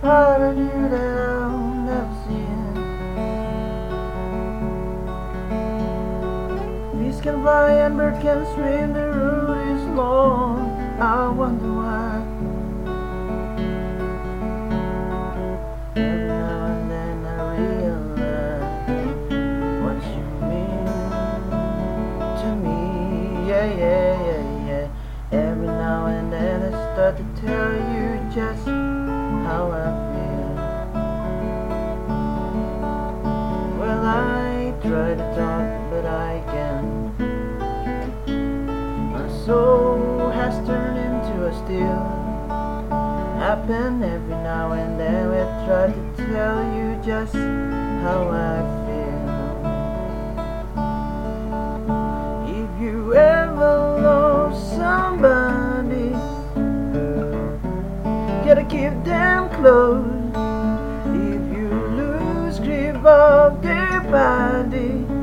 part of you that I'll never see. Bees can fly and birds can swim, the road is long. I wonder why. Every now and then I realize what you mean to me. Yeah, yeah, yeah, yeah. Every now and then I start to tell you try to talk, but I can't. My soul has turned into a steel. Happen every now and then. I try to tell you just how I feel. If you ever lost somebody, gotta keep them close. Body,